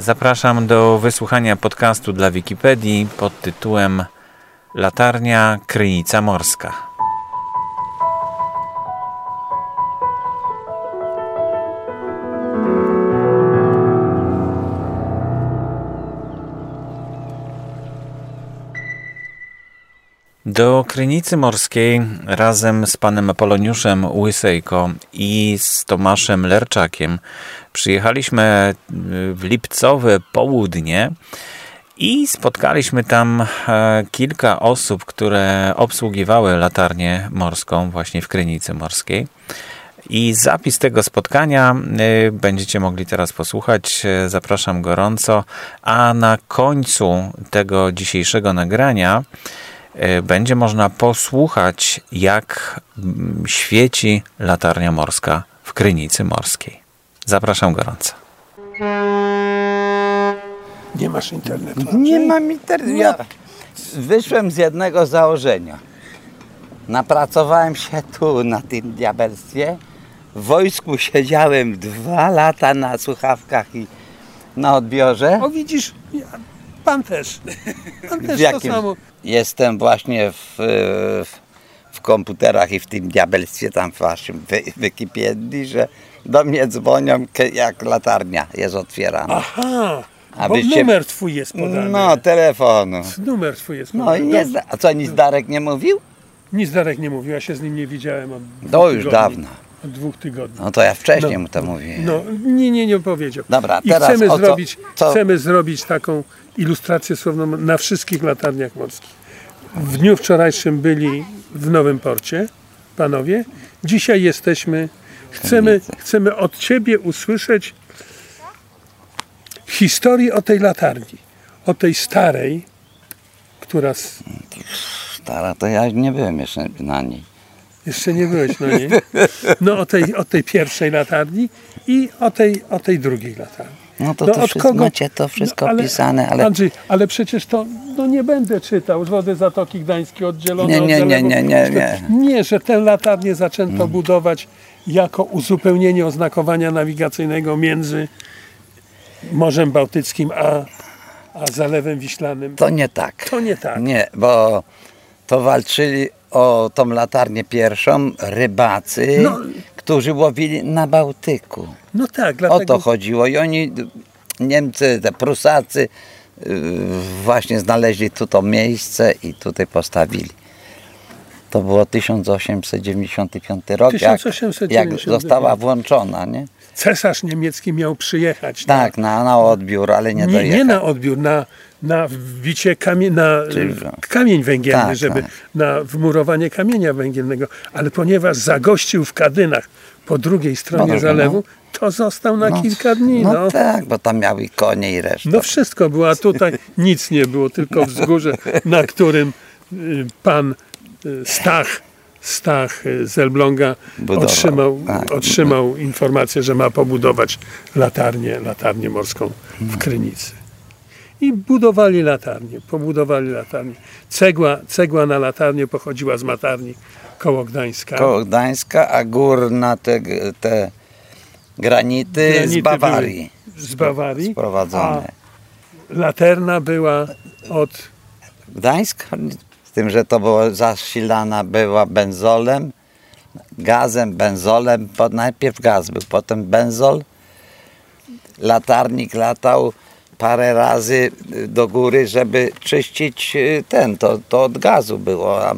Zapraszam do wysłuchania podcastu dla Wikipedii pod tytułem Latarnia Krynica Morska. Do Krynicy Morskiej razem z panem Apoloniuszem Łysejko i z Tomaszem Lerczakiem przyjechaliśmy w lipcowe południe i spotkaliśmy tam e, kilka osób, które obsługiwały latarnię morską właśnie w Krynicy Morskiej. I zapis tego spotkania e, będziecie mogli teraz posłuchać. E, zapraszam gorąco. A na końcu tego dzisiejszego nagrania będzie można posłuchać, jak mm, świeci latarnia morska w Krynicy Morskiej. Zapraszam gorąco. Nie masz internetu? Nie mam internetu. Ja wyszłem z jednego założenia. Napracowałem się tu na tym diabelstwie. W wojsku siedziałem dwa lata na słuchawkach i na odbiorze. O widzisz, ja, pan też. Pan też jakim? to samo. Jestem właśnie w, w, w komputerach i w tym diabelstwie tam w waszym wy, że do mnie dzwonią jak latarnia jest otwierana. Aha, A bo numer twój jest podany. No, telefonu. Numer twój jest No podany. i nie zda- A co, nic Darek nie mówił? Nic Darek nie mówił, ja się z nim nie widziałem To już dawno. Od dwóch tygodni. No to ja wcześniej No. mu to mówiłem. No, nie, nie, nie powiedział. Dobra, I teraz chcemy co- zrobić, co- chcemy zrobić taką ilustrację słowną na wszystkich latarniach morskich. W dniu wczorajszym byli w Nowym Porcie, panowie. Dzisiaj jesteśmy, chcemy, chcemy od ciebie usłyszeć historię o tej latarni. O tej starej, która Stara, to ja nie byłem jeszcze na niej. Jeszcze nie byłeś na niej. No o tej, o tej pierwszej latarni i o tej, o tej drugiej latarni. No to, No, to od wszystko kogo- macie to wszystko No, ale- pisane, ale Andrzej, ale przecież to no nie będę czytał z wody Zatoki Gdańskiej oddzielone Nie, od nie, nie, nie, nie, nie. Nie, że tę latarnię zaczęto budować jako uzupełnienie oznakowania nawigacyjnego między Morzem Bałtyckim a, a Zalewem Wiślanym. to nie tak. To nie tak. Nie, bo to walczyli o tą latarnię pierwszą rybacy, No. którzy łowili na Bałtyku. No tak, O dlatego... to chodziło i oni, Niemcy, te Prusacy yy, właśnie znaleźli tu to miejsce i tutaj postawili. To było 1895 rok, jak, 1895. jak została włączona, nie? Cesarz niemiecki miał przyjechać Tak, na, na odbiór, ale nie, nie, dojechał. nie na odbiór, na, na wbicie kamie, na e, kamień węgielny, Tak, żeby tak. na wmurowanie kamienia węgielnego, ale ponieważ zagościł w Kadynach po drugiej stronie No, zalewu, to został na kilka dni. No, No, tak, bo tam miały i konie i resztę. no wszystko było, a tutaj nic nie było, tylko wzgórze, na którym y, pan y, Stach, Stach y, z Elbląga Budował, otrzymał, tak. otrzymał informację, że ma pobudować latarnię, latarnię morską w Krynicy. I budowali latarnię, pobudowali latarnię. Cegła, cegła na latarnię pochodziła z matarni koło Gdańska. Koło Gdańska, a górna te, te granity, Granity z Bawarii. z Bawarii, Sprowadzone. Laterna była od Gdańsk, z tym, że to było zasilana była benzolem, gazem, benzolem, najpierw gaz był, potem benzol. Latarnik latał parę razy do góry, żeby czyścić y, ten, to, to od gazu było. A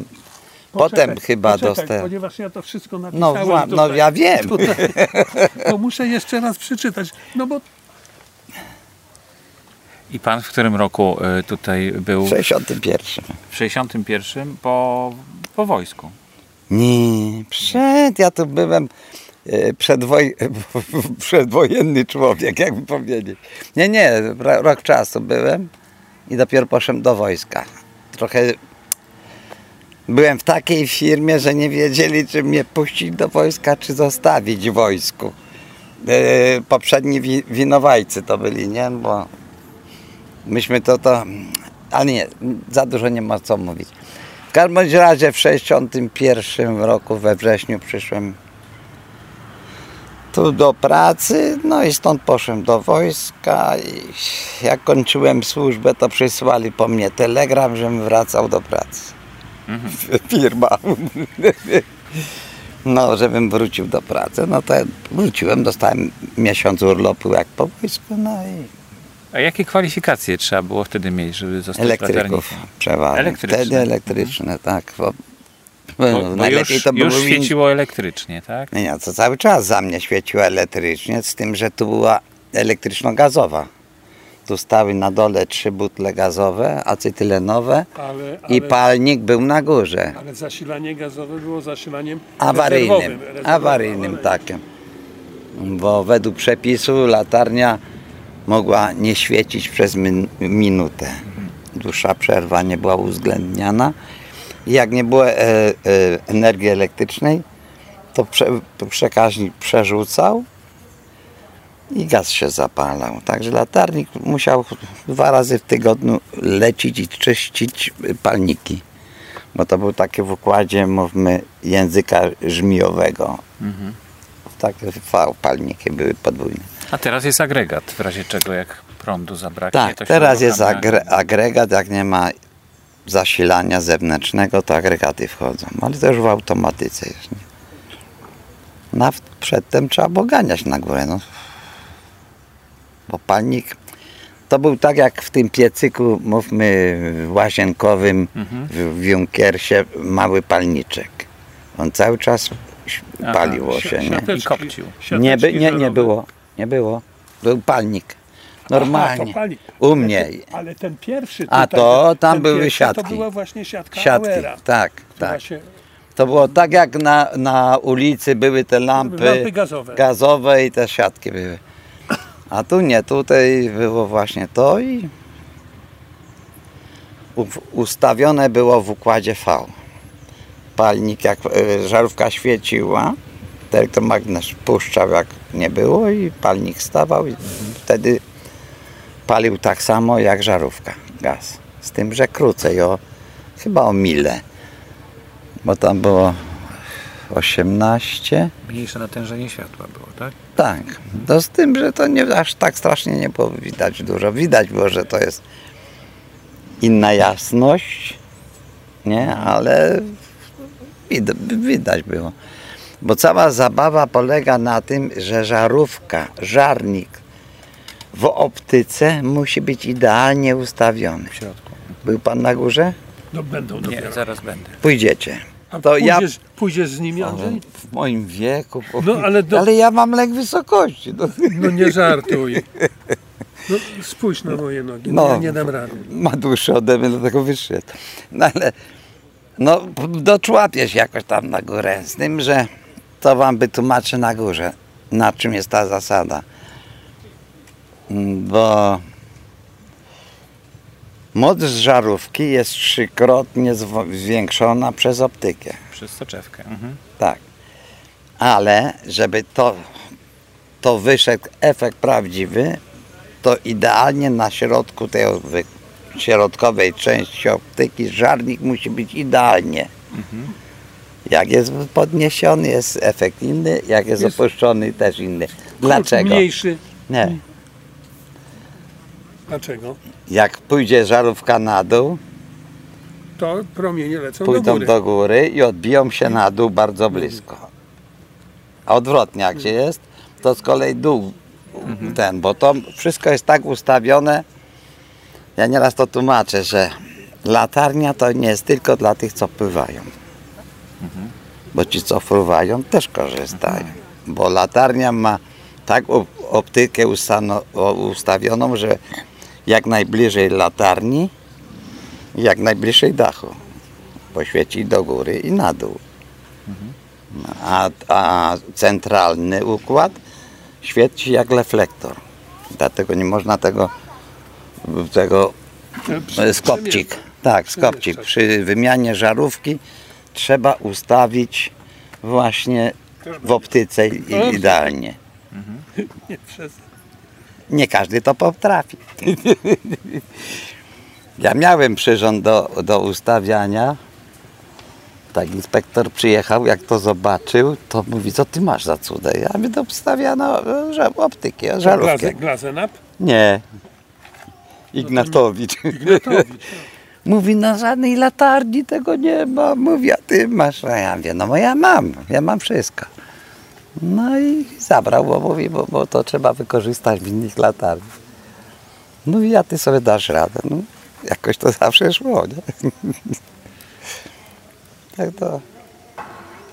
potem Poczekaj, chyba poczekaj, dostał. Ponieważ ja to wszystko No, napisałem wła- no tutaj, ja wiem. Tutaj, to muszę jeszcze raz przeczytać, no bo I pan w którym roku y, tutaj był? W 61. W 61 po, po wojsku. Nie, przed, ja tu byłem przedwoj, przedwojenny człowiek, jakby powiedzieć. Nie, nie, ro- rok czasu byłem i dopiero poszedłem do wojska. Trochę byłem w takiej firmie, że nie wiedzieli, czy mnie puścić do wojska, czy zostawić w wojsku. E, poprzedni wi- winowajcy to byli, nie? Bo myśmy to, to, ale nie, za dużo nie ma co mówić. W każdym razie w 61 roku we wrześniu przyszłem tu do pracy, No i stąd poszedłem do wojska i jak kończyłem służbę, to przysłali po mnie telegram, żebym wracał do pracy. Firma. No, żebym wrócił do pracy. No to wróciłem, dostałem miesiąc urlopu jak po wojsku, no i A jakie kwalifikacje trzeba było wtedy mieć, żeby zostać elektryków przeważnie. Elektryczne. Wtedy elektryczne, tak. Bo, Bo, bo najlepiej już, to było już świeciło elektrycznie, tak? Nie, nie, to cały czas za mnie świeciło elektrycznie, z tym, że tu była elektryczno-gazowa. Tu stały na dole trzy butle gazowe, acetylenowe Ale, i ale, palnik był na górze. ale zasilanie gazowe było zasilaniem Awaryjnym, rezerwowym, rezerwowym, awaryjnym takim. Bo według przepisu latarnia mogła nie świecić przez min- minutę. Dłuższa przerwa nie była uwzględniana. Jak nie było e, e, energii elektrycznej, to, prze, to przekaźnik przerzucał i gaz się zapalał. Także latarnik musiał dwa razy w tygodniu lecić i czyścić palniki. Bo to był takie w układzie, mówmy, języka żmijowego. Takie V palniki były podwójne. A teraz jest agregat, w razie czego jak prądu zabraknie. Tak, teraz jest agre, agregat, jak nie ma zasilania zewnętrznego, to agregaty wchodzą. Ale to już w automatyce jest. Nie? Nawet przedtem trzeba było ganiać na górę. No. Bo palnik to był tak jak w tym piecyku, mówmy, łazienkowym Mhm. w, w Junkersie, mały palniczek. On cały czas Aha, paliło Si- się, nie? siateczki- I kopcił. Nie, by, nie, nie było, nie było. Był palnik. Aha, Normalnie. pali. U mnie. Ale ten pierwszy A tutaj, to tam były pierwszy, siatki. To była właśnie siatka Siatki, Auera, tak, tak. się To było tak jak na, na ulicy były te lampy, Lampy gazowe. gazowe i te siatki były. A tu nie, tutaj było właśnie to i ustawione było w układzie V. Palnik, jak e, żarówka świeciła, elektromagnes puszczał jak nie było i palnik stawał i wtedy palił tak samo jak żarówka, gaz. Z tym, że krócej, o, chyba o milę, bo tam było 18, Mniejsze natężenie światła było, tak? tak, to z tym, że to nie, aż tak strasznie nie było widać dużo. Widać było, że to jest inna jasność, nie, ale widać, widać było. Bo cała zabawa polega na tym, że żarówka, żarnik w optyce musi być idealnie ustawiony. W środku. Był pan na górze? no, będą Nie, dopiero. zaraz będę. Pójdziecie. A To ja pójdziesz, pójdziesz z nimi, Andrzej? w moim wieku. No, ale do- ale ja mam lek wysokości. No. No nie żartuj. No, spójrz na moje nogi, No. no. ja nie dam rady. ma dłuższy ode mnie, dlatego wyszedł. No ale no, doczłapię się jakoś tam na górę. Z tym, że to wam wytłumaczę na górze, na czym jest ta zasada. Bo moc żarówki jest trzykrotnie zwiększona przez optykę. Przez soczewkę. Mhm. Tak. Ale żeby to, to wyszedł efekt prawdziwy, to idealnie na środku tej środkowej części optyki żarnik musi być idealnie. Jak jest podniesiony, jest efekt inny, jak jest, Jest- opuszczony, też inny. Dlaczego? Mniejszy. Nie. Dlaczego? Jak pójdzie żarówka na dół, To promienie lecą pójdą do góry. do góry i odbiją się na dół bardzo blisko. A odwrotnie jak się jest, to z kolei dół ten, bo to wszystko jest tak ustawione. Ja nieraz to tłumaczę, że latarnia to nie jest tylko dla tych, co pływają. Bo ci, co fruwają, też korzystają. Bo latarnia ma tak op- optykę ustawioną, że jak najbliżej latarni, jak najbliżej dachu. Poświeci do góry i na dół. A, a centralny układ świeci jak reflektor. Dlatego nie można tego, tego e, skopcik. Tak, skopcik. Przy wymianie żarówki trzeba ustawić właśnie w optyce idealnie. Nie, przez... Nie każdy to potrafi. Ja miałem przyrząd do, do ustawiania Tak, inspektor przyjechał, jak to zobaczył, to mówi, co ty masz za cudę? Ja mówię, to wstawiano e, że- optyki, żarówkę. Glaze, glazenap? Nie. Ignatowicz. Ignatowicz. Mówi, na żadnej latarni tego nie ma. Mówi, a ty masz. A ja mówię, no bo ja mam, ja mam wszystko. No i zabrał, bo mówi, bo, bo to trzeba wykorzystać w innych latarniach. Mówi, a ty sobie dasz radę. No, jakoś to zawsze szło, nie? tak to.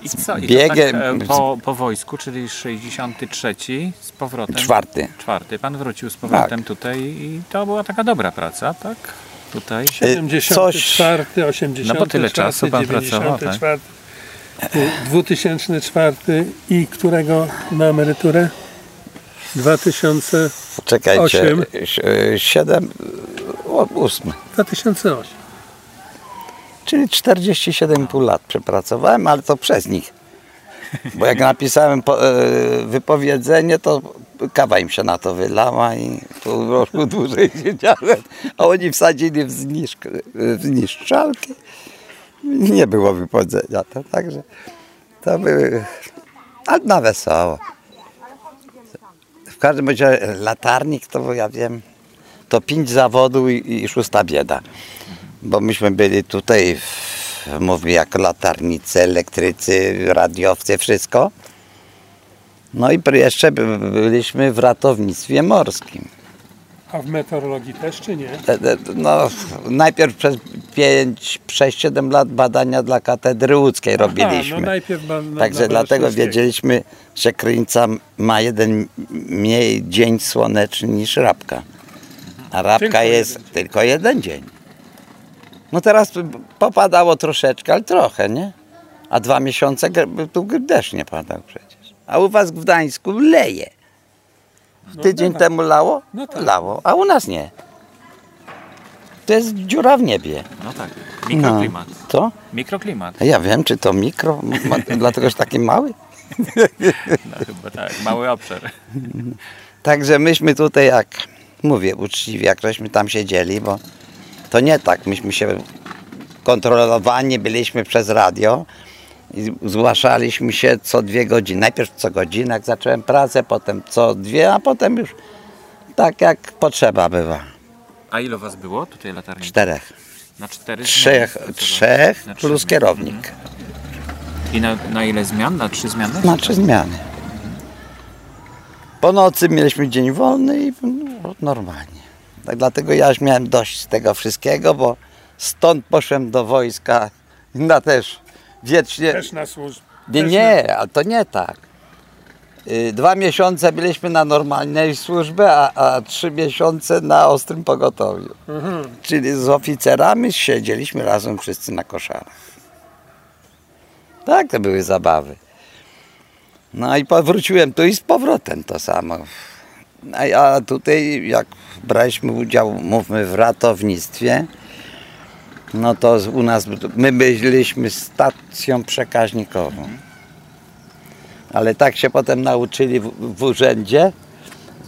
I co? I Biegiem- to tak, e, po, po wojsku, czyli 63 z powrotem. Czwarty. Czwarty. Pan wrócił z powrotem Tak. tutaj i to była taka dobra praca, tak? Tutaj. 74, 84, No bo tyle czasu pan pracował, tak. 94, y, 2004 i którego na emeryturę? 2000, Czekajcie. Osiem. si- Siedem, o, ósmy. 2008. Czyli 47,5 lat przepracowałem, ale to przez nich. Bo jak napisałem po, e, wypowiedzenie, to kawa im się na to wylała i pół roku dłużej siedziałem, a oni wsadzili w, zniszk, w zniszczalkę. Nie było wypowiedzenia. To, także to były, ale na wesoło. W każdym razie latarnik to ja wiem, to pięć zawodu i, i szósta bieda. Bo myśmy byli tutaj, w, mówię, jako latarnicy, elektrycy, radiowcy, wszystko. No i jeszcze by- byliśmy w ratownictwie morskim. A w meteorologii też, czy nie? E, e, No, najpierw przez 5, 6, 7 lat badania dla katedry łódzkiej robiliśmy. Aha, no najpierw ba- na, Także na dlatego wiedzieliśmy, że Krynica ma jeden mniej dzień słoneczny niż Rabka. A Rabka Tylko jest jeden tylko jeden dzień. No teraz popadało troszeczkę, ale trochę, nie? A dwa miesiące tu deszcz nie padał przecież. A u was w Gdańsku leje. Tydzień tak. temu lało? No tak. Lało, a u nas nie. To jest dziura w niebie. No tak. Mikroklimat. No. Co? Mikroklimat. Ja wiem, czy to mikro, dlatego że taki mały. No chyba tak. Mały obszar. Także myśmy tutaj, jak mówię uczciwie, jak żeśmy tam siedzieli, bo to nie tak, myśmy się kontrolowani byliśmy przez radio i zgłaszaliśmy się co dwie godziny. Najpierw co godzinę, jak zacząłem pracę, potem co dwie, a potem już tak jak potrzeba bywa. A ile was było tutaj latarni? Czterech. Na cztery Trzech, zmiany? trzech Na plus kierownik. I na, na ile zmian? Na trzy zmiany? Na trzy zmiany. Po nocy mieliśmy dzień wolny i no, normalnie. Tak dlatego ja już miałem dość z tego wszystkiego, bo stąd poszłem do wojska na też wiecznie. Też na służbę. Nie, nie, ale to nie tak. Y, Dwa miesiące byliśmy na normalnej służbie, a, a trzy miesiące na ostrym pogotowiu. Mhm. Czyli z oficerami siedzieliśmy razem wszyscy na koszarach. Tak, to były zabawy. No i powróciłem tu i z powrotem to samo. A ja tutaj, jak braliśmy udział, mówmy, w ratownictwie, no to u nas, my byliśmy stacją przekaźnikową. Ale tak się potem nauczyli w, w urzędzie,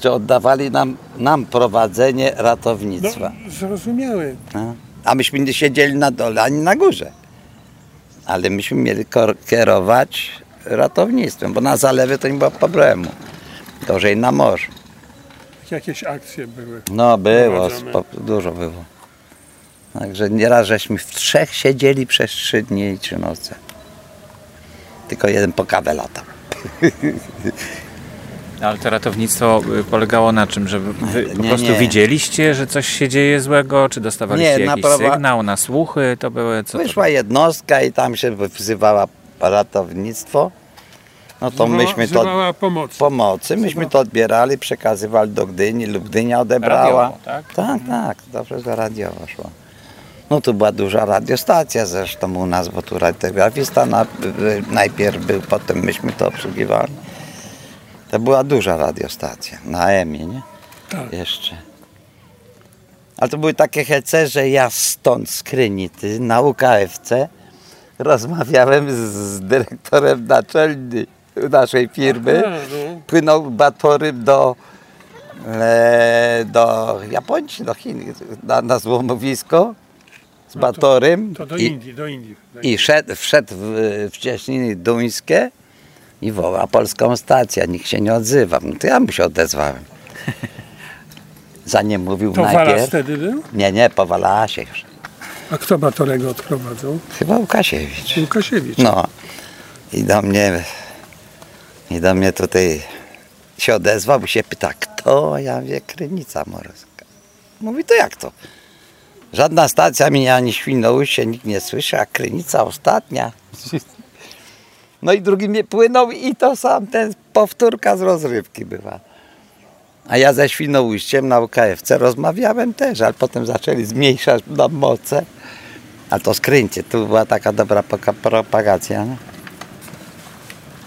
że oddawali nam, nam prowadzenie No, ratownictwa. zrozumiały. No. A myśmy nie siedzieli na dole ani na górze. Ale myśmy mieli kierować ratownictwem, bo na zalewie to nie było problemu. Gorzej na morzu. Jakieś akcje były. No było, dużo było. Także nieraz żeśmy w trzech siedzieli przez trzy dni i trzy noce. Tylko jeden po kawę latał. Ale to ratownictwo y, polegało na czym? Że wy po Nie, prostu nie. widzieliście, że coś się dzieje złego? Czy dostawaliście Nie, na jakiś prawa- sygnał na słuchy? To były co? to Wyszła jednostka i tam się wzywała ratownictwo. No to myśmy to pomocy. pomocy. Myśmy to odbierali, przekazywali do Gdyni lub Gdynia odebrała. Radiowo, tak? Tak, tak, dobrze, że radiowo szło. No tu była duża radiostacja zresztą u nas, bo tu radiografista na, najpierw był, potem myśmy to obsługiwali. To była duża radiostacja na EMI, nie? Tak. Jeszcze. Ale to były takie hece, że ja stąd z Krynicy na UKFC rozmawiałem z, z dyrektorem naczelnym naszej firmy. No. Płynął batorym do, e, do Japonii, do Chin, na, na złomowisko z Batorym To do i, Indii, do Indii. i szedł, wszedł w, w cieśniny duńskie i woła polską stację. Nikt się nie odzywa. No to ja mu się odezwałem. Zanim mówił To Walas najpierw. wtedy był? Nie, nie, po Walasie już. A kto Batorego odprowadzał? Chyba Łukasiewicz. Łukasiewicz. No i do mnie i do mnie tutaj się odezwał i się pyta, kto? Ja wie, Krynica Morska. Mówi, to jak to? Żadna stacja mi ani Świnoujście nikt nie słyszy, a Krynica ostatnia. No i drugi mnie płynął i to sam ten powtórka z rozrywki była. A ja ze Świnoujściem na UKFC rozmawiałem też, ale potem zaczęli zmniejszać nam moce. A to skręcie, tu była taka dobra propagacja.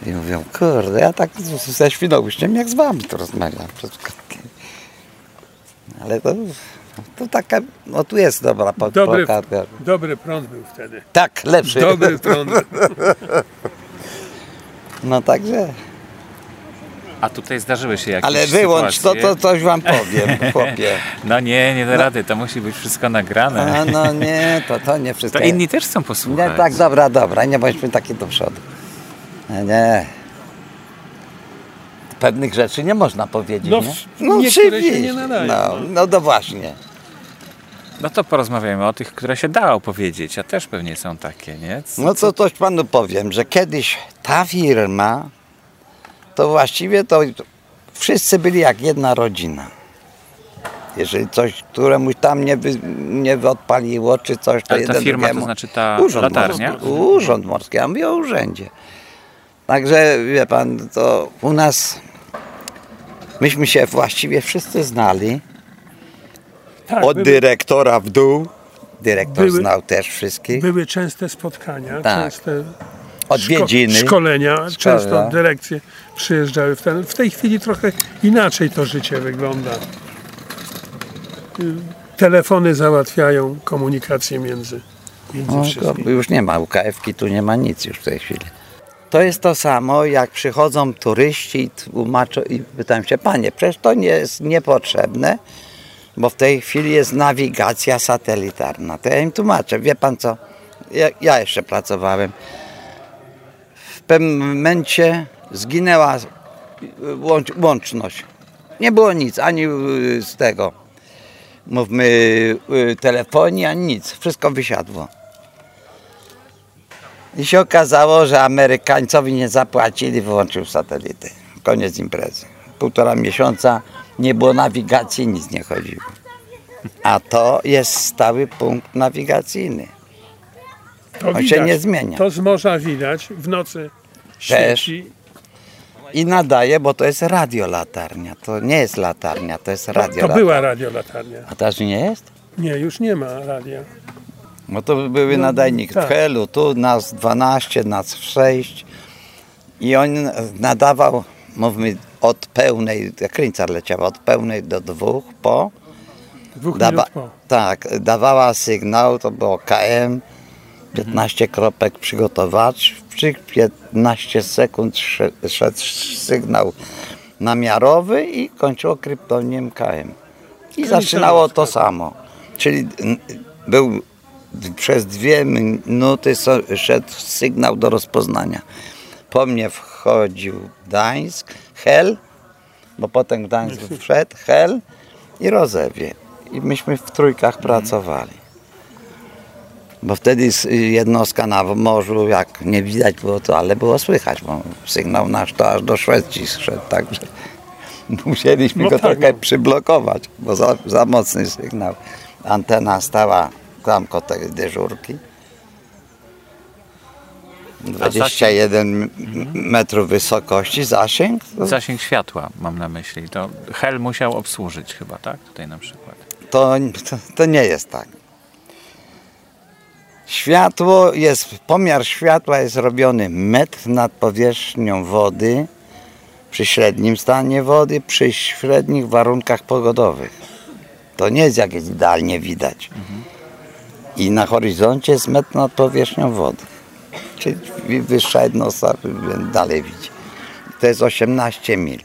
I mówią, kurde, ja tak ze Świnoujściem jak z wami tu rozmawiam. Ale to, to taka, no tu jest dobra po- Dobry, propagacja. dobry prąd był wtedy. Tak, lepszy. Dobry prąd. No także, A tutaj zdarzyły się jakieś ale wyłącz to, sytuacje. to coś wam powiem, chłopie. No nie, nie da rady, to musi być wszystko nagrane. A no nie, to, to nie wszystko. To inni też chcą Nie, posłuchać. tak, dobra, dobra, nie bądźmy taki do przodu. Nie, nie. Pewnych rzeczy nie można powiedzieć, No, nie? oczywiście. nie nadają, No, no. no to właśnie. No to porozmawiajmy o tych, które się da opowiedzieć, a też pewnie są takie, nie? Co- No to coś panu powiem, że kiedyś ta firma, to właściwie to wszyscy byli jak jedna rodzina. Jeżeli coś któremuś tam nie, wy, nie odpaliło, czy coś, to Ale ta jeden firma to znaczy ta Urząd latarnia? Morski. Urząd Morski, ja mówię o urzędzie. Także wie pan, to u nas myśmy się właściwie wszyscy znali. Tak, Od były, dyrektora w dół. Dyrektor Były- znał też wszystkich. były częste spotkania, Tak. częste Odwiedziny. szko- szkolenia. Często Szkolenia. dyrekcje przyjeżdżały. W, ten, w tej chwili trochę inaczej to życie wygląda. Telefony załatwiają komunikację między, między No, wszystkimi. już nie ma UKF-ki, tu nie ma nic już w tej chwili. To jest to samo, jak przychodzą turyści i tłumaczą i pytam się, panie, przecież to nie jest niepotrzebne, bo w tej chwili jest nawigacja satelitarna. To ja im tłumaczę, wie pan co, ja, ja jeszcze pracowałem. W pewnym momencie zginęła łącz, łączność. Nie było nic, ani y, z tego, mówmy, y, telefonii, ani nic. Wszystko wysiadło. I się okazało, że Amerykańcowi nie zapłacili, wyłączył satelity. Koniec imprezy. Półtora miesiąca nie było nawigacji, nic nie chodziło. A to jest stały punkt nawigacyjny. To on się nie zmienia. To z morza widać. W nocy świeci. I nadaje, bo to jest radiolatarnia. To nie jest latarnia, to jest To radiolatarnia. była radiolatarnia. A teraz nie jest? Nie, już nie ma radia. No to były No, nadajniki tak. w Helu, tu nas 12, nas 6 i on nadawał, mówmy, od pełnej, jak Kryńcar leciała, od pełnej do dwóch po, Dwóch dawa, po. tak, dawała sygnał, to było KM, 15 kropek przygotowacz, przy 15 sekund sze- szedł sygnał namiarowy i kończyło kryptoniem KM. I zaczynało to samo. Czyli był przez dwie minuty szedł sygnał do rozpoznania. Po mnie wchodził Gdańsk, Hel, bo potem Gdańsk wszedł, Hel i Rozewie. I myśmy w trójkach pracowali. Bo wtedy s- jednostka na morzu, jak nie widać było to, ale było słychać, bo sygnał nasz to aż do Szwecji szedł, także musieliśmy No go tak, trochę no. przyblokować, bo za, za mocny sygnał. Antena stała tam koło tej dyżurki. 21 m- metrów wysokości, zasięg. Zasięg światła mam na myśli. To Hel musiał obsłużyć chyba, tak? Tutaj na przykład. to, to, to nie jest tak. Światło jest, pomiar światła jest robiony metr nad powierzchnią wody przy średnim stanie wody, przy średnich warunkach pogodowych. To nie jest jak jest idealnie widać. I na horyzoncie jest metr nad powierzchnią wody. Czyli wyższa jednostka dalej widzi. To jest 18 mil.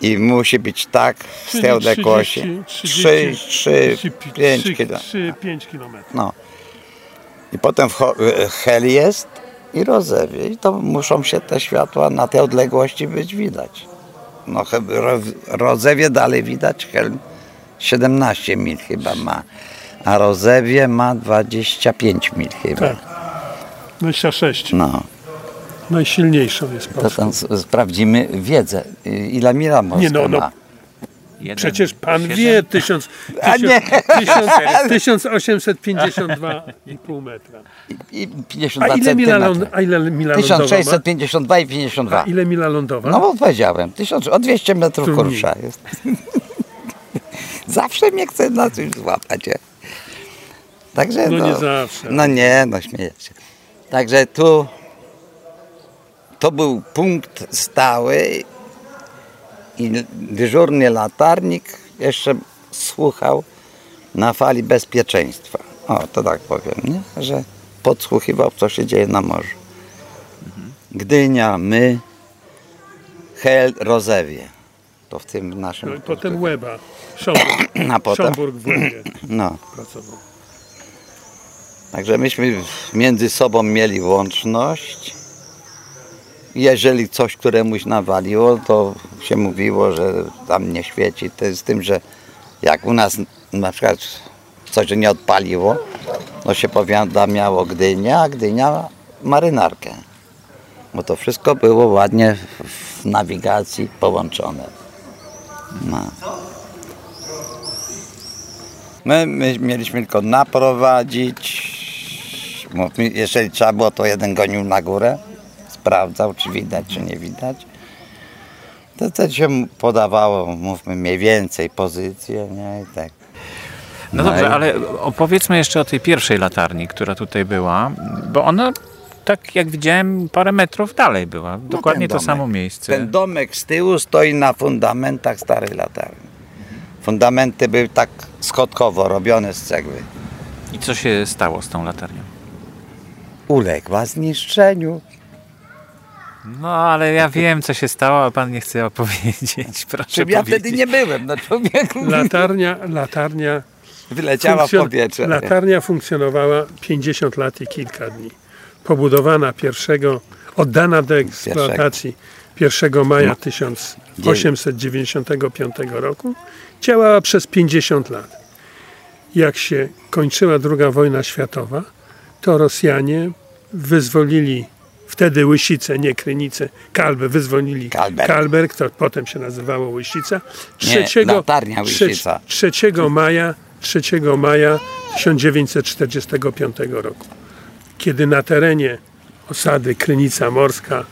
I musi być tak Czyli tej odległości 3, 3, 5 km. 3-5 kilometrów. No. I potem e, hel jest i rozewie. I to muszą się te światła na tej odległości być widać. No rozewie dalej widać, hel 17 mil chyba ma. A rozewie ma 25 mil chyba. Tak. 26. No, Najsilniejszą jest to Polska. tam s- sprawdzimy wiedzę. I- Ile mila morska Nie, no, no. ma. Jeden, Przecież pan siedem. wie, tysiąc, A nie. tysiąc, 1852,5 metra. I A 52 ile mila, ląd, a ile mila lądowa ma? 1652 i 52. A ile mila lądowa? No bo powiedziałem, 1000, o 200 metrów Tu krótsza jest. Zawsze mnie chce na coś złapać. nie? Także No no, nie zawsze. No nie, no śmieję się. Także tu to był punkt stały i dyżurny latarnik jeszcze słuchał na fali bezpieczeństwa. O, to tak powiem, nie? że podsłuchiwał, co się dzieje na morzu. Gdynia, my, Hel, Rozewie. To w tym naszym... No i potem Łeba, Szomburg, A potem? Szomburg w Łebie No, pracował. Także myśmy między sobą mieli łączność. Jeżeli coś któremuś nawaliło, to się mówiło, że tam nie świeci. To jest z tym, że jak u nas na przykład coś nie odpaliło, to się powiadamiało Gdynia, a Gdynia marynarkę. Bo to wszystko było ładnie w nawigacji połączone. No. My, my mieliśmy tylko naprowadzić. Jeżeli trzeba było, to jeden gonił na górę, sprawdzał, czy widać, czy nie widać. To wtedy się podawało, mówmy, mniej więcej pozycję, nie? I tak. No No dobrze, i- ale opowiedzmy jeszcze o tej pierwszej latarni, która tutaj była, bo ona, tak jak widziałem, parę metrów dalej była. Dokładnie No to samo miejsce. Ten domek z tyłu stoi na fundamentach starej latarni. Fundamenty były tak schodkowo robione z cegły. I co się stało z tą latarnią? Uległa zniszczeniu. No, ale ja wiem, co się stało, a pan nie chce opowiedzieć. Proszę Czym ja powiedzieć. wtedy nie byłem, no człowieku. Latarnia, latarnia, Wyleciała w powietrze. latarnia funkcjonowała 50 lat i kilka dni. Pobudowana pierwszego, oddana do eksploatacji 1 maja 1895 roku, działała przez 50 lat. Jak się kończyła II wojna światowa, to Rosjanie wyzwolili wtedy Łysice, nie Krynice, Kalbę, wyzwolili Kalberg. Kalberg, to potem się nazywało Łysica. Nie, latarnia Łysica. 3 maja, 3 maja 1945 roku, kiedy na terenie osady Krynica Morska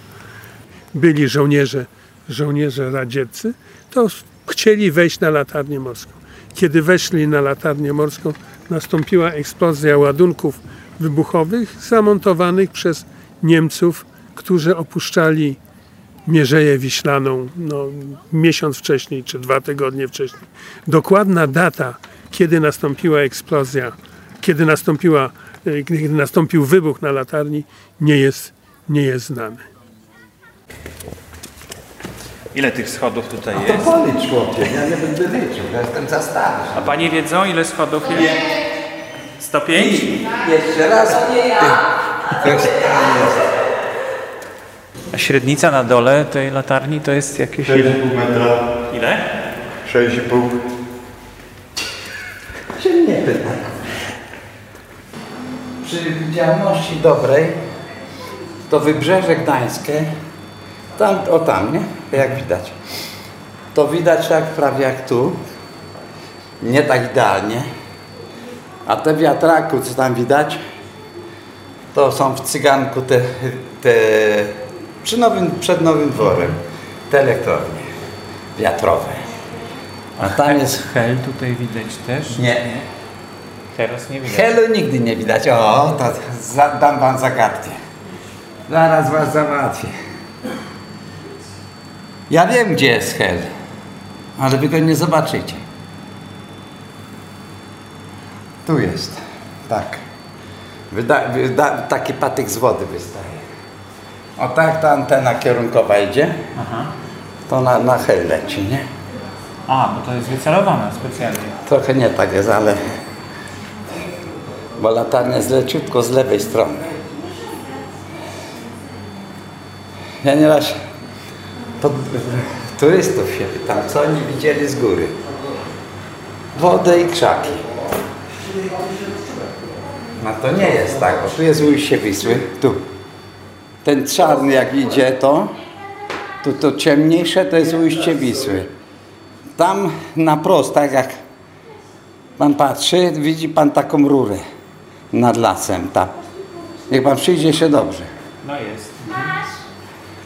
byli żołnierze, żołnierze radzieccy, to chcieli wejść na latarnię morską. Kiedy weszli na latarnię morską, nastąpiła eksplozja ładunków wybuchowych zamontowanych przez Niemców, którzy opuszczali Mierzeję Wiślaną no, miesiąc wcześniej czy dwa tygodnie wcześniej. Dokładna data, kiedy nastąpiła eksplozja, kiedy, nastąpiła, e, kiedy nastąpił wybuch na latarni, nie jest, nie jest znany. Ile tych schodów tutaj jest? policz chłopie, ja nie będę liczył, ja jestem za stary. A panie wiedzą, ile schodów jest? 105? Jeszcze raz. To jest, A średnica na dole tej latarni to jest jakieś... 6,5 metra, Ile? 6,5. się nie pytaj. Przy widzialności dobrej to wybrzeże gdańskie, tam, o tam, nie? Jak widać. To widać tak prawie jak tu. Nie tak idealnie. A te wiatraku, co tam widać, to są w cyganku te, te przy nowym, przed nowym dworem, te elektrownie wiatrowe. A tam jest Hel tutaj widać też. nie. Teraz nie widać. Helu nigdy nie widać. O, to za, dam wam zagadkę. Zaraz was załatwię. Ja wiem, gdzie jest hel, ale wy go nie zobaczycie. Tu jest. Tak. Wyda, wyda, taki patyk z wody wystaje. O tak ta antena kierunkowa idzie. Aha. To na, na hel leci, nie? A, bo to jest wycelowane specjalnie. Trochę nie tak jest, ale... Bo latarnia jest leciutko z lewej strony. Ja nieraz pod, turystów się pytam, co oni widzieli z góry. Wodę i krzaki. No to nie jest tak, bo tu jest ujście Wisły, tu. Ten czarny jak idzie to, tu to ciemniejsze to jest ujście Wisły. Tam na prost, tak jak pan patrzy, widzi pan taką rurę nad lasem tam. Niech pan przyjdzie się dobrze. No jest.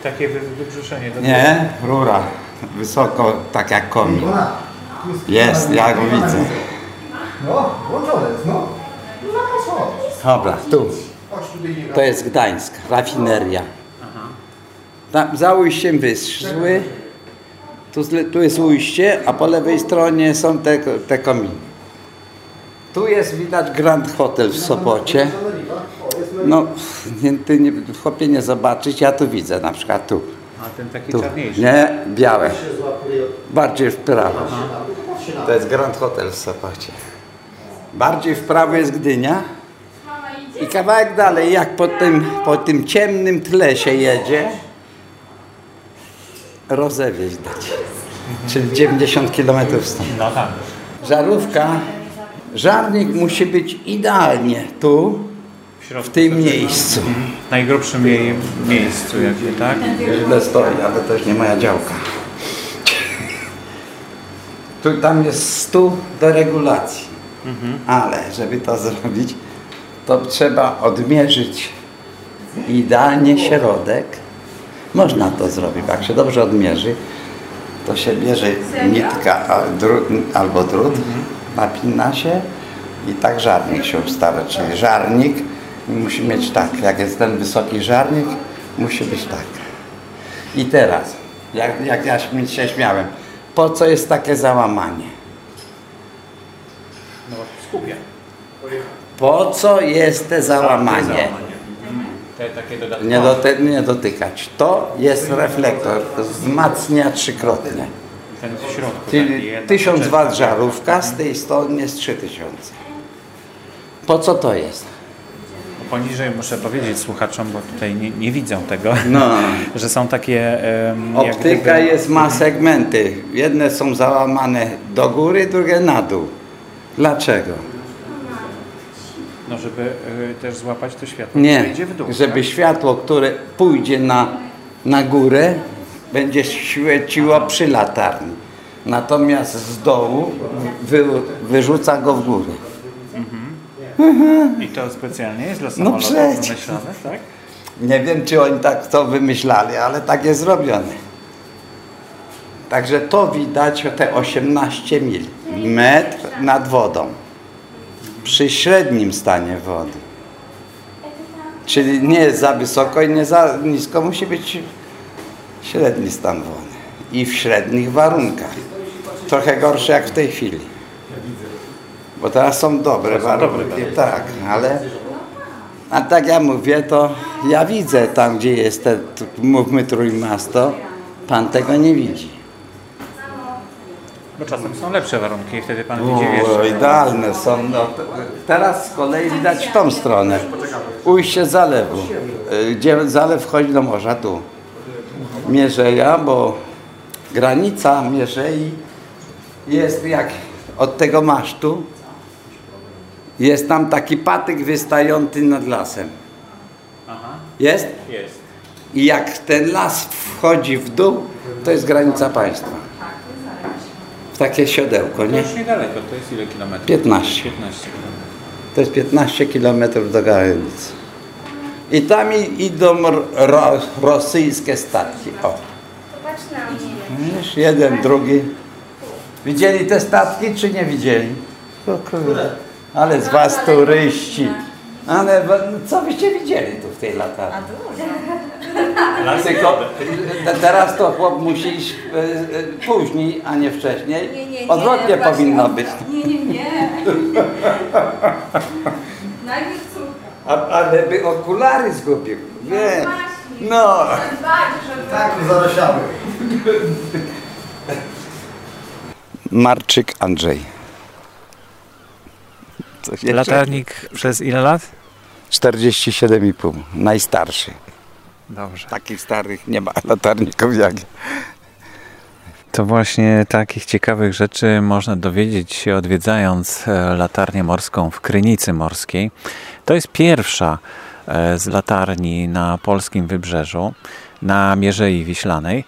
Takie wy, wybrzuszenie do Nie, rura. Wysoko, tak jak komin. Jest, ja go widzę. No, włączone jest, no. Dobra, tu. To jest Gdańsk, rafineria. Tam za ujściem Wysły, tu, tu jest ujście, a po lewej stronie są te, te kominy. Tu jest widać Grand Hotel w Sopocie. No, nie, ty nie, chłopie nie zobaczyć, ja tu widzę na przykład tu. A ten taki tu. czarniejszy. Nie, białe. Bardziej w prawo. To jest Grand Hotel w Sopocie. Bardziej w prawo jest Gdynia. I kawałek dalej, jak po tym, po tym ciemnym tle się jedzie, rozewieź dać. Czyli 90 km stąd. No tak. Żarówka, żarnik musi być idealnie tu, W tym miejscu. W najgrubszym jej miejscu jakby, tak? Źle stoi, ale to już nie moja działka. Tu, tam jest stół do regulacji. Ale żeby to zrobić, to trzeba odmierzyć idealnie środek. Można to zrobić, jak się dobrze odmierzy, to się bierze nitka albo drut, napina się i tak żarnik się ustawia. Czyli żarnik musi mieć tak, jak jest ten wysoki żarnik, musi być tak. I teraz, jak, jak ja się śmiałem, po co jest takie załamanie? No skupia. Po co jest te załamanie? Nie, nie dotykać. To jest reflektor, wzmacnia trzykrotnie. Czyli taki jeden 1000 czerwony. W żarówka, z tej strony jest 3000. Po co to jest? Poniżej muszę powiedzieć słuchaczom, bo tutaj nie, nie widzą tego, No. że są takie jak Optyka gdyby- jest, ma segmenty. Jedne są załamane do góry, drugie na dół. Dlaczego? No żeby y, też złapać to światło, Nie, które idzie w dół. żeby tak? światło, które pójdzie na, na górę, będzie świeciło przy latarni. Natomiast z dołu wy, wyrzuca go w górę. I to specjalnie jest dla No samolotu przecież. wymyślone, tak? Nie wiem, czy oni tak to wymyślali, ale tak jest zrobione. Także to widać o te 18 mil. Metr nad wodą. Przy średnim stanie wody. Czyli nie za wysoko i nie za nisko, musi być średni stan wody. I w średnich warunkach. Trochę gorsze jak w tej chwili. Bo teraz są dobre warunki. tak, ale a tak ja mówię, to ja widzę tam, gdzie jest te, t- mówmy Trójmiasto, Pan tego nie widzi. Bo czasem są lepsze warunki i wtedy pan widzi O, jeszcze. idealne są. No, teraz z kolei widać w tą stronę. Ujście zalewu. Y, Gdzie zalew wchodzi do morza, tu. Mierzeja, bo granica Mierzei jest jak od tego masztu. Jest tam taki patyk wystający nad lasem. Aha, Jest? jest. I jak ten las wchodzi w dół, to jest granica państwa. Takie siodełko, To nie? już niedaleko, to jest ile kilometrów? 15. 15 kilometrów. To jest 15 kilometrów do granicy. I tam i- idą ro, ro, rosyjskie statki. O. Widzisz, jeden, drugi. Widzieli te statki, czy nie widzieli? O kurde. Ale z was turyści. Ale no co byście widzieli tu w tej latarni? Tylko te- teraz to chłop musi iść e, e, później, a nie wcześniej. Nie, nie, nie, Odwrotnie właśnie powinno być. Nie, nie, nie. Najpierw córka. A, ale by okulary zgubił. Nie. No. Żeby... Tak, zarosiały. Marczyk Andrzej. Latarnik przez ile lat? 47,5. Najstarszy. Dobrze. Takich starych nie ma latarników jak ja. To właśnie takich ciekawych rzeczy można dowiedzieć się odwiedzając e, latarnię morską w Krynicy Morskiej. To jest pierwsza e, z latarni na polskim wybrzeżu, na Mierzei Wiślanej.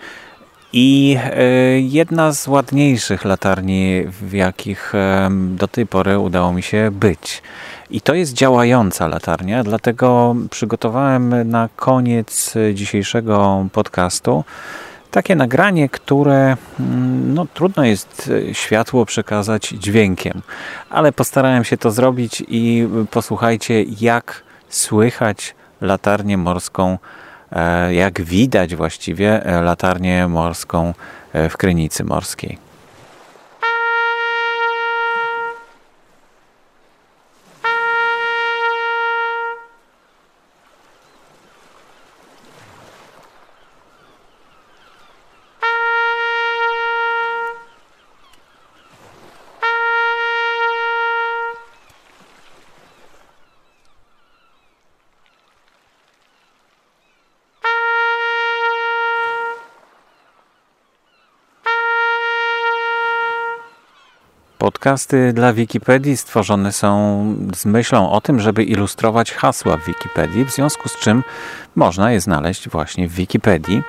I e, jedna z ładniejszych latarni, w jakich do tej pory udało mi się być. I to jest działająca latarnia, dlatego przygotowałem na koniec dzisiejszego podcastu takie nagranie, które mm, no, trudno jest e, światło przekazać dźwiękiem, ale postarałem się to zrobić i posłuchajcie, jak słychać latarnię morską, e, jak widać właściwie e, latarnię morską w Krynicy Morskiej. Podcasty dla Wikipedii stworzone są z myślą o tym, żeby ilustrować hasła w Wikipedii, w związku z czym można je znaleźć właśnie w Wikipedii.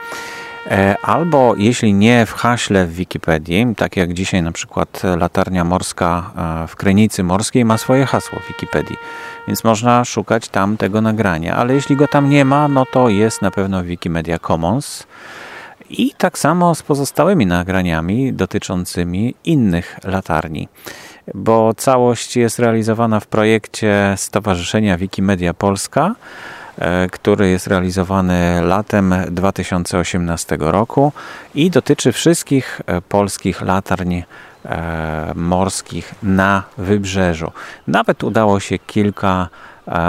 E, Albo jeśli nie w haśle w Wikipedii, tak jak dzisiaj na przykład latarnia morska e, w Krynicy Morskiej ma swoje hasło w Wikipedii, więc można szukać tam tego nagrania, ale jeśli go tam nie ma, no to jest na pewno Wikimedia Commons. I tak samo z pozostałymi nagraniami dotyczącymi innych latarni, bo całość jest realizowana w projekcie Stowarzyszenia Wikimedia Polska, e, który jest realizowany latem 2018 roku i dotyczy wszystkich e, polskich latarni e, morskich na wybrzeżu. Nawet udało się kilka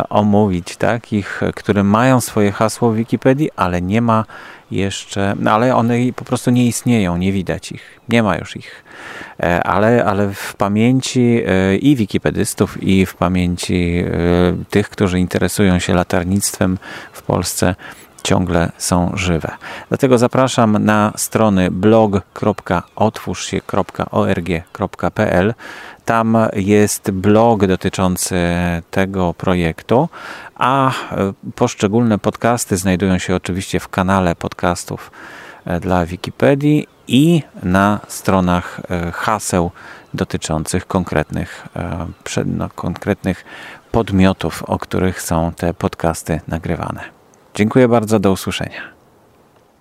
omówić takich, które mają swoje hasło w Wikipedii, ale nie ma jeszcze, no ale one po prostu nie istnieją, nie widać ich, nie ma już ich. E, Ale, ale w pamięci e, i wikipedystów, i w pamięci e, tych, którzy interesują się latarnictwem w Polsce, ciągle są żywe. Dlatego zapraszam na strony blog.otwórzsie.org.pl. Tam jest blog dotyczący tego projektu, a e, poszczególne podcasty znajdują się oczywiście w kanale podcastów e, dla Wikipedii i na stronach e, haseł dotyczących konkretnych, no, konkretnych podmiotów, o których są te podcasty nagrywane. Dziękuję bardzo, do usłyszenia.